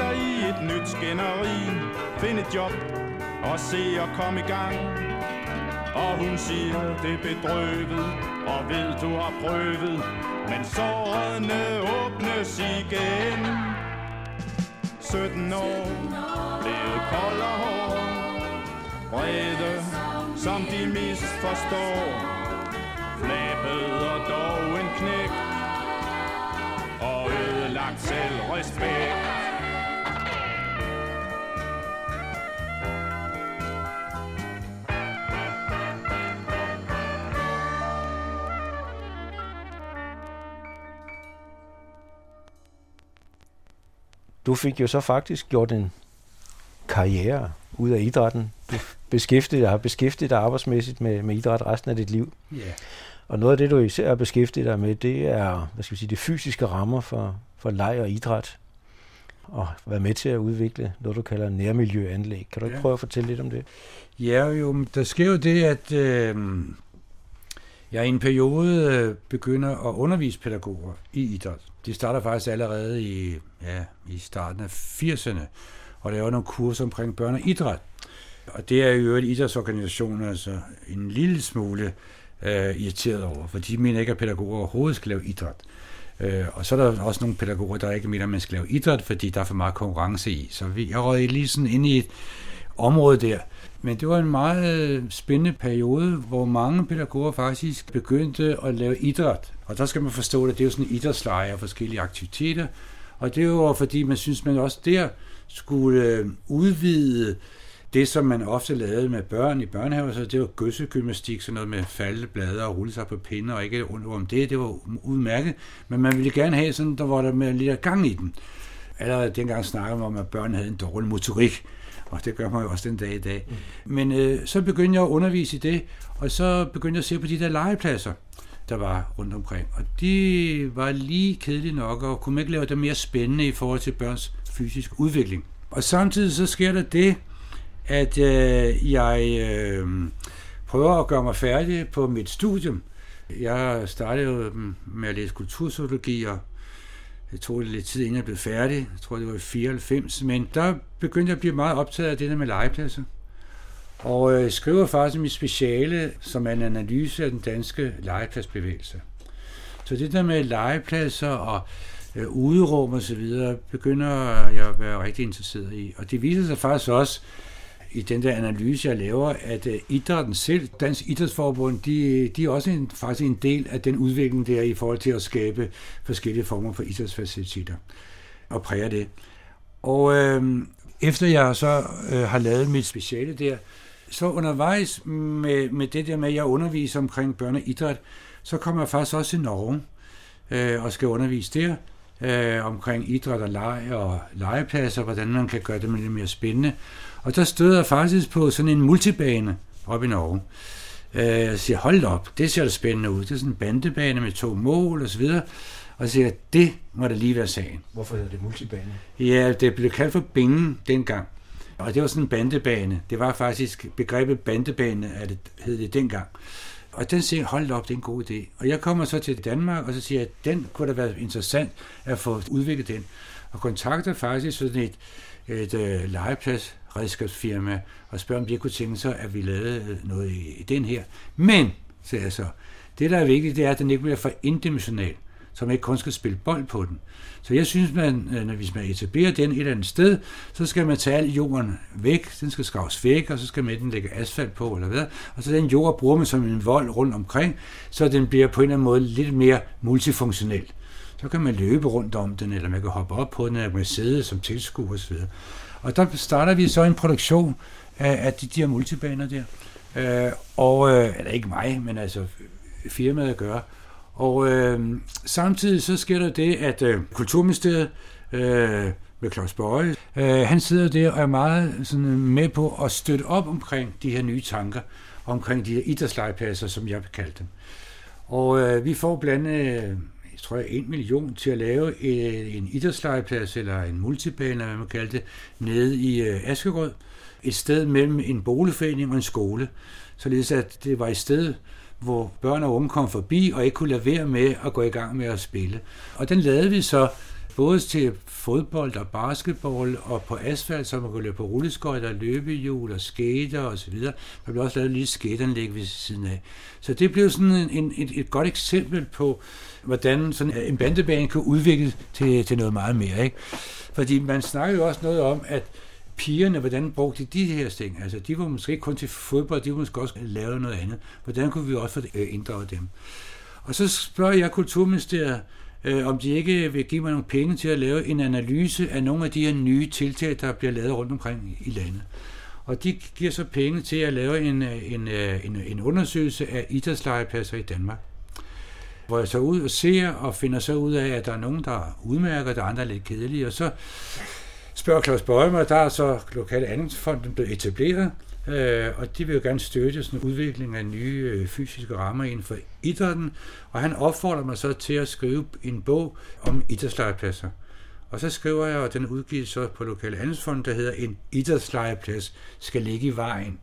dig i et nyt skænderi. Find et job og se at komme i gang. Og hun siger, det er bedrøvet, og ved du har prøvet, men sårene åbnes igen. 17 år, blevet kold og hård, vrede, som de misforstår. Flæbet og dog en knæk, og ødelagt selvrespekt. Du fik jo så faktisk gjort en karriere ud af idrætten. Du beskæftigede dig, har beskæftiget dig arbejdsmæssigt med, med idræt resten af dit liv. Ja. Og noget af det, du især har beskæftiget dig med, det er hvad skal vi sige, det fysiske rammer for, for leg og idræt. Og være med til at udvikle noget, du kalder nærmiljøanlæg. Kan du ikke Ja. prøve at fortælle lidt om det? Ja, jo, der sker jo det, at øh, jeg i en periode øh, begynder at undervise pædagoger i idræt. Det starter faktisk allerede i, ja, i starten af 80'erne, og laver nogle kurser omkring børn og idræt. Og det er jo øvrigt idrætsorganisationer altså en lille smule øh, irriteret over, for de mener ikke, at pædagoger overhovedet skal lave idræt. Øh, og så er der også nogle pædagoger, der ikke mener, at man skal lave idræt, fordi der er for meget konkurrence i. Så vi, jeg røg lige sådan ind i et område der. Men det var en meget øh, spændende periode, hvor mange pædagoger faktisk begyndte at lave idræt. Og der skal man forstå, at det er jo sådan en og forskellige aktiviteter. Og det var fordi, man synes, man også der skulle øh, udvide det, som man ofte lavede med børn i børnehaver, så det var gøssegymnastik, sådan noget med faldeblade og rulle sig på pinder, og ikke under om det, det var udmærket, men man ville gerne have sådan, der var der med lidt gang i den. allerede dengang snakkede man om, at børn havde en dårlig motorik, og det gør man jo også den dag i dag. Mm. Men øh, så begyndte jeg at undervise i det, og så begyndte jeg at se på de der legepladser, der var rundt omkring. Og de var lige kedelige nok, og kunne man ikke lave det mere spændende i forhold til børns fysisk udvikling. Og samtidig så sker der det, at øh, jeg øh, prøver at gøre mig færdig på mit studium. Jeg startede med at læse kultursociologi, og det tog lidt tid, inden jeg blev færdig. Jeg tror, det var i 94. Men der begyndte jeg at blive meget optaget af det der med legepladser. Og øh, jeg øh, skriver faktisk mit speciale, som er en analyse af den danske legepladsbevægelse. Så det der med legepladser og øh, uderum og så videre, begynder jeg at være rigtig interesseret i. Og det viser sig faktisk også, i den der analyse, jeg laver, at øh, idrætten selv, Dansk Idrætsforbund, de, de er også en, faktisk en del af den udvikling der i forhold til at skabe forskellige former for idrætsfaciliteter og præge det. Og øh, efter jeg så øh, har lavet mit speciale der, så undervejs med, med det der med, at jeg underviser omkring børne og idræt, så kommer jeg faktisk også til Norge øh, og skal undervise der øh, omkring idræt og leg og legepladser, hvordan man kan gøre det lidt mere spændende. Og der støder jeg faktisk på sådan en multibane op i Norge. Øh, jeg siger, hold op, det ser da spændende ud. Det er sådan en bandebane med to mål osv. Og så siger jeg, det må da lige være sagen. Hvorfor hedder det multibane? Ja, det blev kaldt for bingen dengang. Og det var sådan en bandebane. Det var faktisk begrebet bandebane, at det hed det dengang. Og den siger, hold op, det er en god idé. Og jeg kommer så til Danmark, og så siger jeg, at den kunne da være interessant at få udviklet den. Og kontakter faktisk sådan et, et uh, legeplads redskabsfirma og spørge, om de kunne tænke sig, at vi lavede øh, noget i, i den her. Men, sagde jeg så, det der er vigtigt, det er, at den ikke bliver for indimensional, så man ikke kun skal spille bold på den. Så jeg synes, man, øh, når hvis man etablerer den et eller andet sted, så skal man tage al jorden væk, den skal skraves væk, og så skal man den lægge asfalt på, eller hvad. Og så den jord bruger man som en vold rundt omkring, så den bliver på en eller anden måde lidt mere multifunktionel. Så kan man løbe rundt om den, eller man kan hoppe op på den, eller man kan sidde som tilskuer osv. Og der starter vi så en produktion af, af de der multibaner der. Øh, og, øh, eller ikke mig, men altså øh, firmaet gør. Og øh, samtidig så sker der det, at øh, Kulturministeriet øh, med Claus Bøje, øh, han sidder der og er meget sådan, øh, med på at støtte op omkring de her nye tanker, omkring de her idrætslegepladser, som jeg vil kalde dem. Og øh, vi får blandt andet tror jeg, en million til at lave øh, en idrætslejreplads eller en multibane, eller hvad man kalder det, nede i øh, Askerød. Et sted mellem en boligforening og en skole. Således at det var et sted, hvor børn og unge kom forbi og ikke kunne lade være med at gå i gang med at spille. Og den lavede vi så både til fodbold og basketball og på asfalt, så man kunne løbe på rulleskøjter, løbehjul og skater og så videre. Der blev også lavet et lille skateanlæg ved siden af. Så det blev sådan en, en, et, et godt eksempel på, hvordan sådan en bandebane kan udvikles til, til noget meget mere. Ikke? Fordi man snakker jo også noget om, at pigerne, hvordan brugte de de her ting? Altså, de var måske ikke kun til fodbold, de var måske også lave noget andet. Hvordan kunne vi også få øh, inddraget dem? Og så spørger jeg Kulturministeriet, øh, om de ikke vil give mig nogle penge til at lave en analyse af nogle af de her nye tiltag, der bliver lavet rundt omkring i landet. Og de giver så penge til at lave en, øh, en, øh, en, en undersøgelse af idrætslejepladser i Danmark. Hvor jeg så ud og ser og finder så ud af, at der er nogen, der udmærker, der er andre lidt kedelige. Og så spørger Claus Bøge der er så lokale andelsfonden blevet etableret, øh, og de vil jo gerne støtte sådan en udvikling af nye øh, fysiske rammer inden for idrætten, og han opfordrer mig så til at skrive en bog om idrætslejepladser. Og så skriver jeg, og den udgives så på Lokale Handelsfond, der hedder En idrætslejeplads skal ligge i vejen.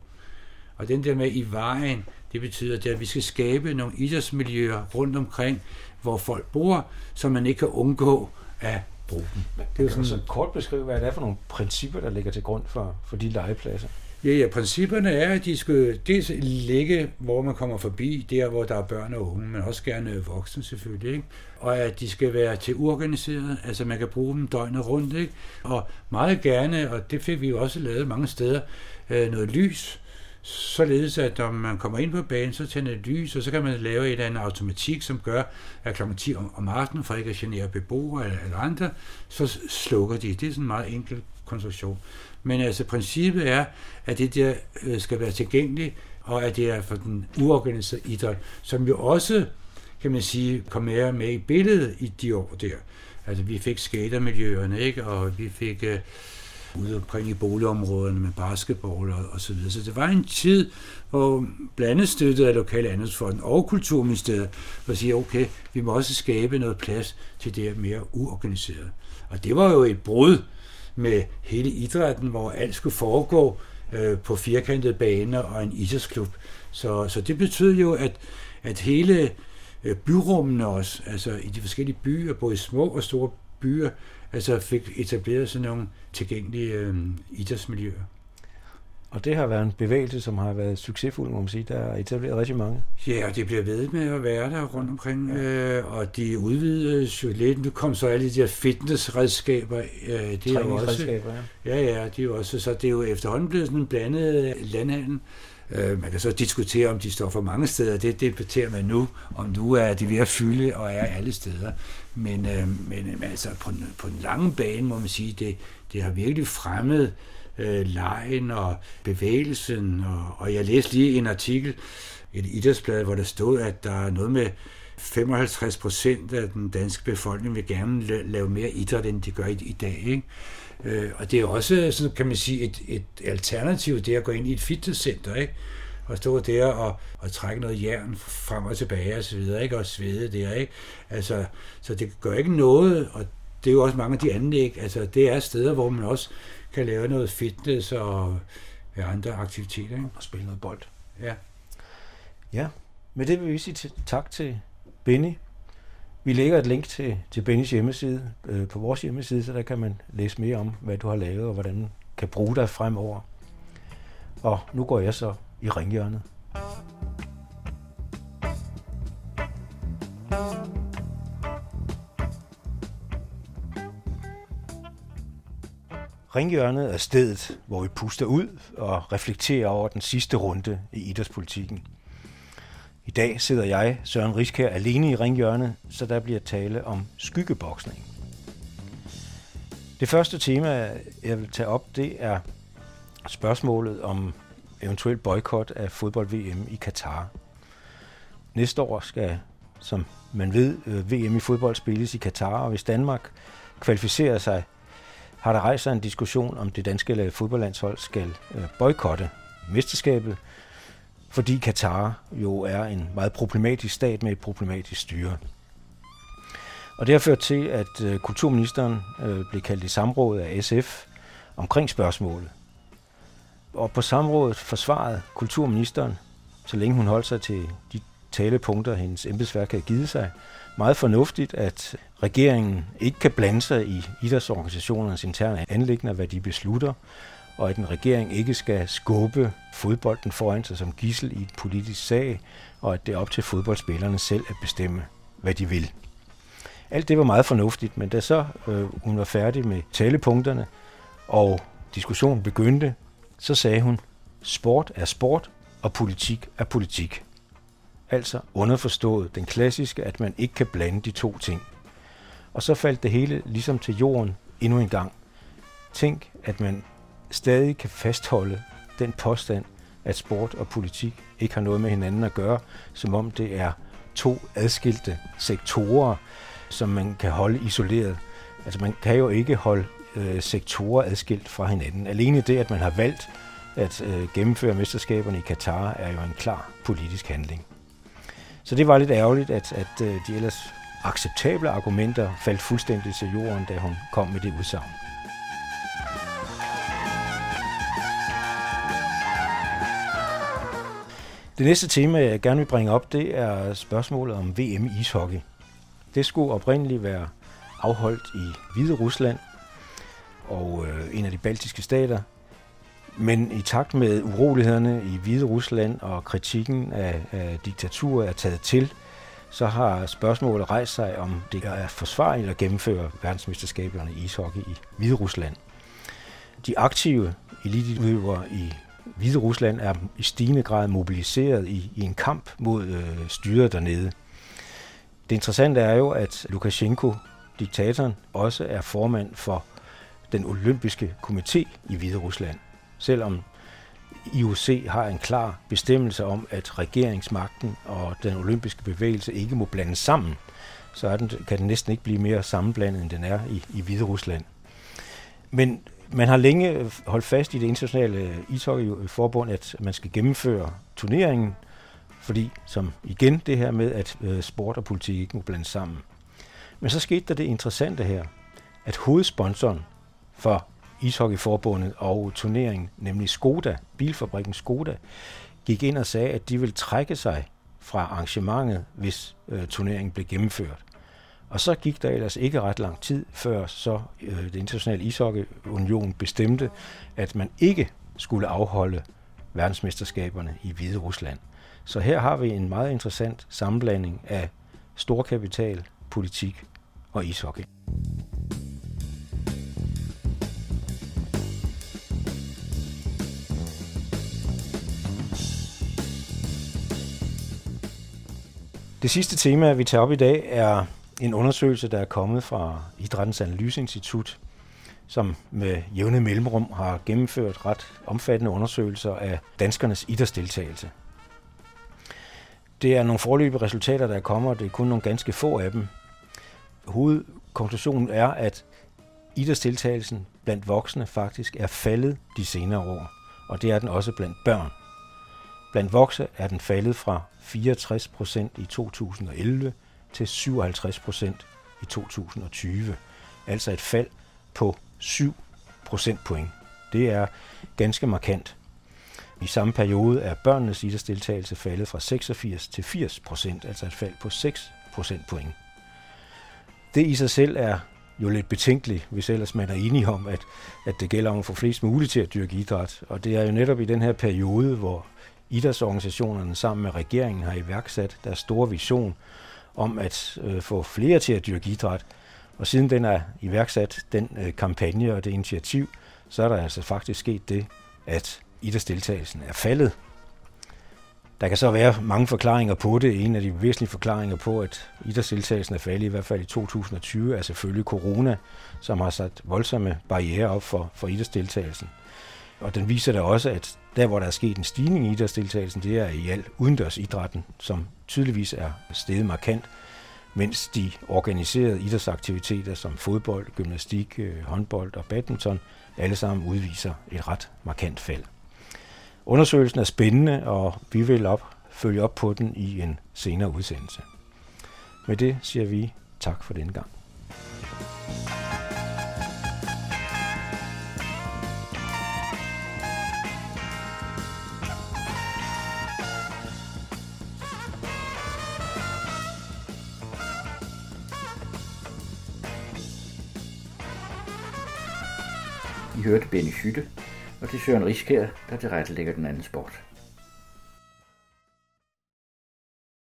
Og den der med i vejen, det betyder, at vi skal skabe nogle idrætsmiljøer rundt omkring, hvor folk bor, så man ikke kan undgå at bruge dem. Det er sådan, så kort beskrive, hvad det er for nogle principper, der ligger til grund for, for de legepladser? Ja, ja, principperne er, at de skal dels ligge, hvor man kommer forbi, der hvor der er børn og unge, men også gerne voksne selvfølgelig, ikke? og at de skal være til uorganiseret, altså man kan bruge dem døgnet rundt, ikke? og meget gerne, og det fik vi jo også lavet mange steder, øh, noget lys, således at når man kommer ind på banen, så tænder det lys, og så kan man lave et eller andet automatik, som gør, at kl. 10 om aftenen, for ikke at genere beboere eller, eller andre, så slukker de. Det er sådan en meget enkel konstruktion. Men altså princippet er, at det der øh, skal være tilgængeligt, og at det er for den uorganiserede idræt, som jo også, kan man sige, kom mere med i billedet i de år der. Altså, vi fik skatermiljøerne, ikke? Og vi fik øh, ude omkring i boligområderne med basketball og, og så videre. Så det var en tid, hvor blandet støttet af Lokale Andelsfonden og Kulturministeriet, hvor siger, okay, vi må også skabe noget plads til det mere uorganiserede. Og det var jo et brud med hele idrætten, hvor alt skulle foregå øh, på firkantede baner og en idrætsklub. Så, så det betød jo, at, at hele øh, byrummene også, altså i de forskellige byer, både små og store byer, altså fik etableret sådan nogle tilgængelige øh, idrætsmiljøer. Og det har været en bevægelse, som har været succesfuld, må man sige. Der er etableret rigtig mange. Ja, og det bliver ved med at være der rundt omkring, ja. øh, og de udvidede jo lidt. Nu kom så alle de der fitnessredskaber. Øh, det er jo også, ja. ja, ja, det er også, så det er jo efterhånden blevet sådan en blandet landhandel. Øh, man kan så diskutere, om de står for mange steder. Det debatterer man nu, og nu er de ved at fylde og er alle steder. Men, øh, men øh, altså, på, på den lange bane må man sige, det, det har virkelig fremmet øh, lejen og bevægelsen. Og, og jeg læste lige en artikel, et idrætsblad, hvor der stod, at der er noget med 55 procent af den danske befolkning vil gerne lave mere idræt, end de gør i, i dag. Ikke? Øh, og det er også, sådan kan man sige, et, et alternativ, det at gå ind i et fitnesscenter, ikke? Og stå der og, og trække noget jern frem og tilbage og så videre, ikke? og svede der, ikke? Altså, så det gør ikke noget, og det er jo også mange af de anlæg, altså det er steder, hvor man også kan lave noget fitness og andre aktiviteter. Ikke? Og spille noget bold. Ja. Ja, med det vil vi sige tak til Benny vi lægger et link til, til Bennys hjemmeside øh, på vores hjemmeside, så der kan man læse mere om, hvad du har lavet og hvordan du kan bruge dig fremover. Og nu går jeg så i ringhjørnet. Ringhjørnet er stedet, hvor vi puster ud og reflekterer over den sidste runde i idrætspolitikken – i dag sidder jeg, Søren Riskær, alene i ringhjørnet, så der bliver tale om skyggeboksning. Det første tema, jeg vil tage op, det er spørgsmålet om eventuelt boykot af fodbold-VM i Katar. Næste år skal, som man ved, øh, VM i fodbold spilles i Katar, og hvis Danmark kvalificerer sig, har der rejst sig en diskussion om det danske fodboldlandshold skal øh, boykotte mesterskabet, fordi Katar jo er en meget problematisk stat med et problematisk styre. Og det har ført til, at øh, kulturministeren blev kaldt i samråd af SF omkring spørgsmålet. Og på samrådet forsvarede kulturministeren, så længe hun holdt sig til de talepunkter, hendes embedsværk havde givet sig, meget fornuftigt, at regeringen ikke kan blande sig i idrætsorganisationernes interne anlægner, hvad de beslutter, og at en regering ikke skal skubbe fodbolden foran sig som gissel i et politisk sag, og at det er op til fodboldspillerne selv at bestemme, hvad de vil. Alt det var meget fornuftigt, men da så øh, hun var færdig med talepunkterne, og diskussionen begyndte, så sagde hun, sport er sport, og politik er politik. Altså underforstået den klassiske, at man ikke kan blande de to ting. Og så faldt det hele ligesom til jorden endnu en gang. Tænk, at man stadig kan fastholde den påstand, at sport og politik ikke har noget med hinanden at gøre, som om det er to adskilte sektorer, som man kan holde isoleret. Altså man kan jo ikke holde øh, sektorer adskilt fra hinanden. Alene det, at man har valgt at øh, gennemføre mesterskaberne i Katar, er jo en klar politisk handling. Så det var lidt ærgerligt, at, at øh, de ellers acceptable argumenter faldt fuldstændig til jorden, da hun kom med det udsagn. Det næste tema, jeg gerne vil bringe op, det er spørgsmålet om VM i ishockey. Det skulle oprindeligt være afholdt i Hvide Rusland og øh, en af de baltiske stater. Men i takt med urolighederne i Hvide Rusland og kritikken af, af diktaturet er taget til, så har spørgsmålet rejst sig, om det er forsvarligt at gennemføre verdensmesterskaberne i ishockey i Hvide Rusland. De aktive eliteudøvere i Hvide Rusland er i stigende grad mobiliseret i, i en kamp mod øh, styret dernede. Det interessante er jo, at Lukashenko, diktatoren, også er formand for den olympiske komité i Hvide Rusland. Selvom IOC har en klar bestemmelse om, at regeringsmagten og den olympiske bevægelse ikke må blandes sammen, så er den, kan den næsten ikke blive mere sammenblandet, end den er i, i Hvide Rusland. Men man har længe holdt fast i det internationale ishockeyforbund, at man skal gennemføre turneringen, fordi som igen det her med, at øh, sport og politik ikke må blandes sammen. Men så skete der det interessante her, at hovedsponsoren for ishockeyforbundet og turneringen, nemlig Skoda, bilfabrikken Skoda, gik ind og sagde, at de vil trække sig fra arrangementet, hvis øh, turneringen blev gennemført. Og så gik der ellers ikke ret lang tid, før så øh, det internationale ishockeyunion bestemte, at man ikke skulle afholde verdensmesterskaberne i Hvide Rusland. Så her har vi en meget interessant sammenblanding af storkapital, politik og ishockey. Det sidste tema, vi tager op i dag, er en undersøgelse, der er kommet fra Idrættens Analyseinstitut, som med jævne mellemrum har gennemført ret omfattende undersøgelser af danskernes idrætsdeltagelse. Det er nogle forløbige resultater, der kommer, og det er kun nogle ganske få af dem. Hovedkonklusionen er, at idrætsdeltagelsen blandt voksne faktisk er faldet de senere år, og det er den også blandt børn. Blandt voksne er den faldet fra 64 procent i 2011 til 57 procent i 2020. Altså et fald på 7 procentpoint. Det er ganske markant. I samme periode er børnenes idrætsdeltagelse faldet fra 86 til 80 procent, altså et fald på 6 procentpoint. Det i sig selv er jo lidt betænkeligt, hvis ellers man er enige om, at, at det gælder om at få flest muligt til at dyrke idræt. Og det er jo netop i den her periode, hvor idrætsorganisationerne sammen med regeringen har iværksat deres store vision om at øh, få flere til at dyrke idræt. Og siden den er iværksat, den øh, kampagne og det initiativ, så er der altså faktisk sket det, at idrætsdeltagelsen er faldet. Der kan så være mange forklaringer på det. En af de væsentlige forklaringer på, at idrætsdeltagelsen er faldet, i hvert fald i 2020, er selvfølgelig corona, som har sat voldsomme barriere op for, for idrætsdeltagelsen. Og den viser da også, at der, hvor der er sket en stigning i idrætsdeltagelsen, det er i al udendørsidrætten, som tydeligvis er steget markant, mens de organiserede idrætsaktiviteter som fodbold, gymnastik, øh, håndbold og badminton alle sammen udviser et ret markant fald. Undersøgelsen er spændende, og vi vil op, følge op på den i en senere udsendelse. Med det siger vi tak for denne gang. I hørte Benny Hytte, og det er Søren Riskær, der tilrettelægger den anden sport.